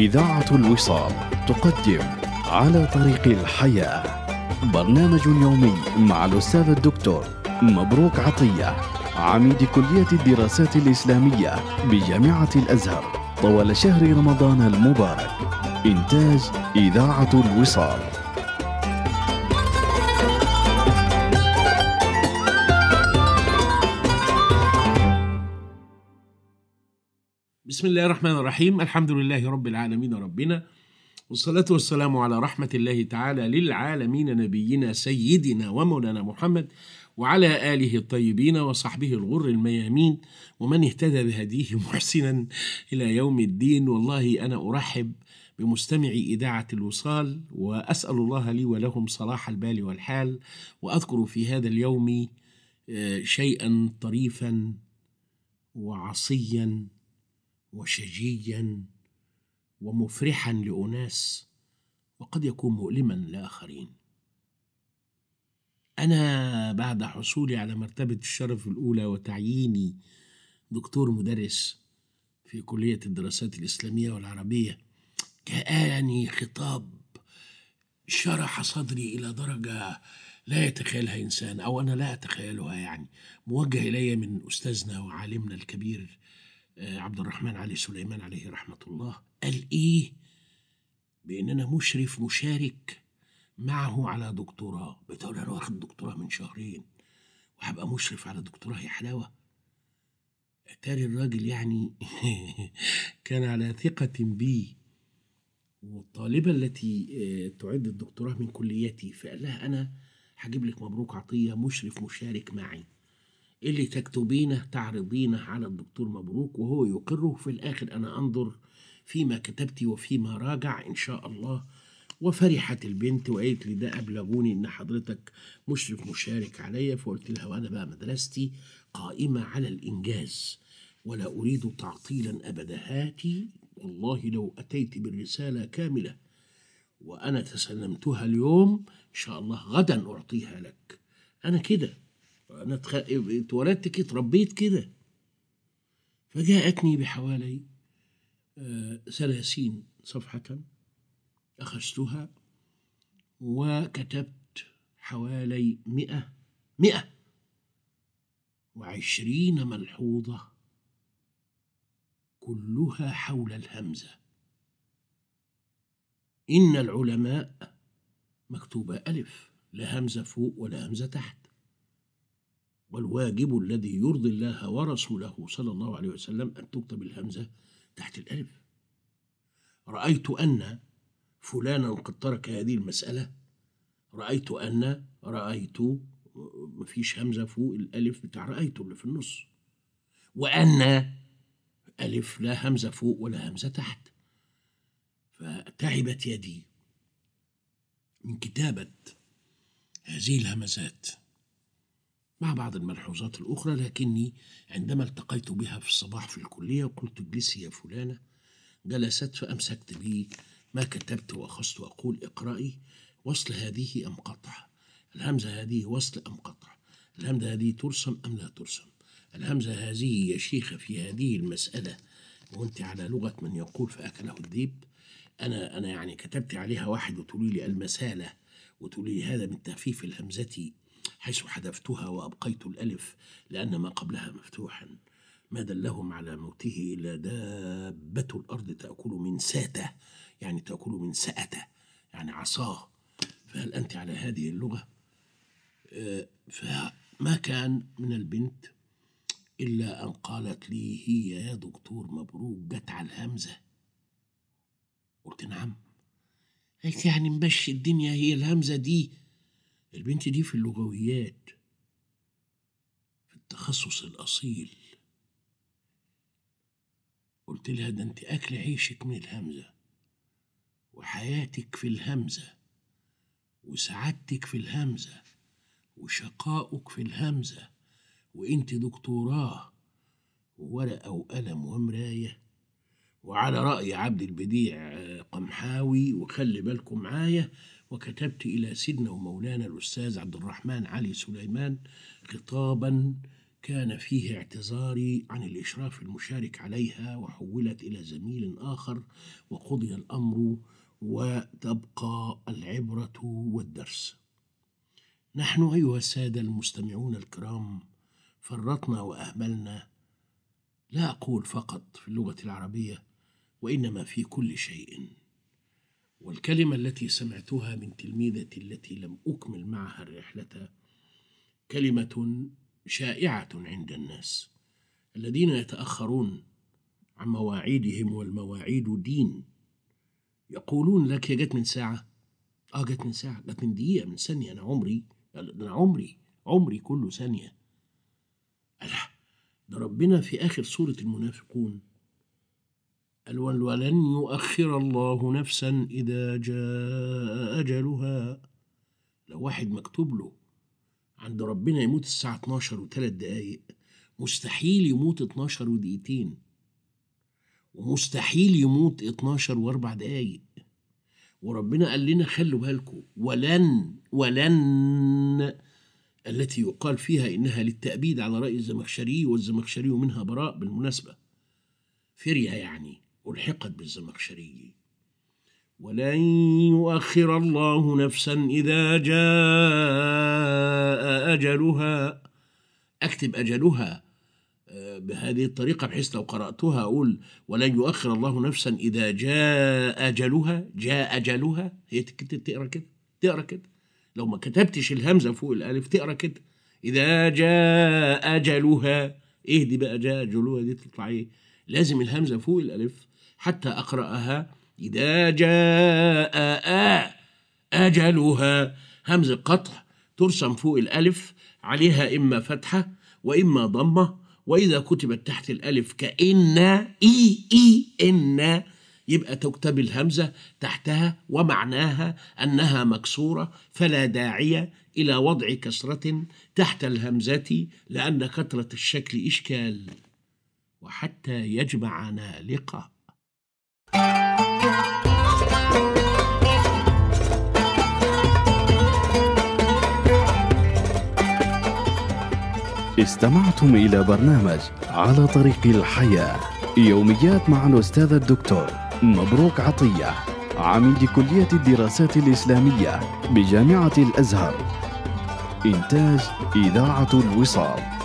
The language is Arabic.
إذاعة الوصال تقدم على طريق الحياة. برنامج يومي مع الأستاذ الدكتور مبروك عطية عميد كلية الدراسات الإسلامية بجامعة الأزهر. طوال شهر رمضان المبارك. إنتاج إذاعة الوصال. بسم الله الرحمن الرحيم. الحمد لله رب العالمين ربنا. والصلاة والسلام على رحمة الله تعالى للعالمين نبينا سيدنا ومولانا محمد وعلى آله الطيبين وصحبه الغر الميامين ومن اهتدى بهديه محسنا إلى يوم الدين. والله أنا أرحب بمستمعي إذاعة الوصال وأسأل الله لي ولهم صلاح البال والحال وأذكر في هذا اليوم آه، شيئا طريفا وعصيا وشجيا ومفرحا لأناس وقد يكون مؤلما لآخرين. أنا بعد حصولي على مرتبة الشرف الأولى وتعييني دكتور مدرس في كلية الدراسات الإسلامية والعربية جاءني خطاب شرح صدري إلى درجة لا يتخيلها إنسان أو أنا لا أتخيلها يعني موجه إلي من أستاذنا وعالمنا الكبير عبد الرحمن علي سليمان عليه رحمة الله قال إيه؟ بإن أنا مشرف مشارك معه على دكتوراه. بتقول أنا واخد دكتوراه من شهرين وهبقى مشرف على دكتوراه يا حلاوة. أتاري الراجل يعني كان على ثقة بي والطالبة التي آه، تعد الدكتوراه من كليتي. فقال لها أنا هجيب لك مبروك عطية مشرف مشارك معي. اللي تكتبينه تعرضينه على الدكتور مبروك وهو يقره. في الآخر أنا أنظر فيما كتبت وفيما راجع إن شاء الله. وفرحت البنت وقالت لي ده أبلغوني إن حضرتك مشرف مشارك عليا. فقلت لها وأنا بقى مدرستي قائمة على الإنجاز ولا أريد تعطيلا أبدا. هاتي والله لو أتيت بالرسالة كاملة وأنا تسلمتها اليوم إن شاء الله غدا أعطيها لك. أنا كده. تخ... اتولدت كده اتربيت كده. فجاءتني بحوالي آه، ثلاثين صفحة أخذتها وكتبت حوالي مئة مئة وعشرين ملحوظة كلها حول الهمزة. إن العلماء مكتوبة ألف لا همزة فوق ولا همزة تحت. والواجب الذي يرضي الله ورسوله صلى الله عليه وسلم أن تكتب الهمزة تحت الألف. رأيت أن فلانا قد ترك هذه المسألة. رأيت أن رأيت مفيش همزة فوق الألف بتاع رأيت اللي في النص. وأن ألف لا همزة فوق ولا همزة تحت. فتعبت يدي من كتابة هذه الهمزات. مع بعض الملحوظات الأخرى لكني عندما التقيت بها في الصباح في الكلية وقلت اجلسي يا فلانة جلست فأمسكت بي ما كتبت وأخذت أقول اقرأي وصل هذه أم قطع الهمزة هذه وصل أم قطع الهمزة هذه ترسم أم لا ترسم الهمزة هذه يا شيخة في هذه المسألة وأنت على لغة من يقول فأكله الذئب أنا أنا يعني كتبت عليها واحد وتقولي لي المسالة وتقولي لي هذا من تخفيف الهمزة حيث حذفتها وأبقيت الألف لأن ما قبلها مفتوحا. ما دلهم على موته إلا دابة الأرض تأكل من ساته يعني تأكل من سأته يعني عصاه. فهل أنت على هذه اللغة؟ آه، فما كان من البنت إلا أن قالت لي هي يا دكتور مبروك جت على الهمزة. قلت نعم. قالت يعني مبشي الدنيا هي الهمزة دي. البنت دي في اللغويات في التخصص الأصيل. قلت لها ده أنت أكل عيشك من الهمزة وحياتك في الهمزة وسعادتك في الهمزة وشقاؤك في الهمزة وأنت دكتوراه وورقة وقلم ومراية وعلى رأي عبد البديع قمحاوي وخلي بالكم معايا وكتبت إلى سيدنا ومولانا الأستاذ عبد الرحمن علي سليمان خطابا كان فيه اعتذاري عن الإشراف المشارك عليها وحولت إلى زميل آخر وقضي الأمر وتبقى العبرة والدرس. نحن أيها السادة المستمعون الكرام فرطنا وأهملنا. لا أقول فقط في اللغة العربية وإنما في كل شيء. والكلمة التي سمعتها من تلميذتي التي لم أكمل معها الرحلة كلمة شائعة عند الناس الذين يتأخرون عن مواعيدهم والمواعيد دين. يقولون لك هي جت من ساعة آه جت من ساعة جت من دقيقة من ثانية أنا عمري أنا عمري عمري كله ثانية. ألا ده ربنا في آخر سورة المنافقون قال ولن يؤخر الله نفسا إذا جاء أجلها. لو واحد مكتوب له. عند ربنا يموت الساعة 12 وثلاث دقايق. مستحيل يموت 12 ودقيقتين. ومستحيل يموت 12 وأربع دقايق. وربنا قال لنا خلوا بالكم. ولن ولن التي يقال فيها إنها للتأبيد على رأي الزمخشري والزمخشري منها براء بالمناسبة. فرية يعني. ألحقت بالزمخشري. ولن يؤخر الله نفسا إذا جاء أجلها. أكتب أجلها بهذه الطريقة بحيث لو قرأتها أقول ولن يؤخر الله نفسا إذا جاء أجلها. جاء أجلها. هي تقرأ كده؟ تقرأ كده. لو ما كتبتش الهمزة فوق الألف تقرأ كده. إذا جاء أجلها. إيه دي بقى؟ جاء أجلها دي تطلع إيه؟ لازم الهمزة فوق الألف حتى أقرأها. إذا جاء أجلها. همزة قطع ترسم فوق الألف. عليها إما فتحة وإما ضمة. وإذا كتبت تحت الألف كإن إي إي إن يبقى تكتب الهمزة تحتها ومعناها أنها مكسورة. فلا داعي إلى وضع كسرة تحت الهمزة لأن كثرة الشكل إشكال. وحتى يجمعنا لقاء. استمعتم إلى برنامج على طريق الحياة. يوميات مع الأستاذ الدكتور مبروك عطية عميد كلية الدراسات الإسلامية بجامعة الأزهر. إنتاج إذاعة الوصال.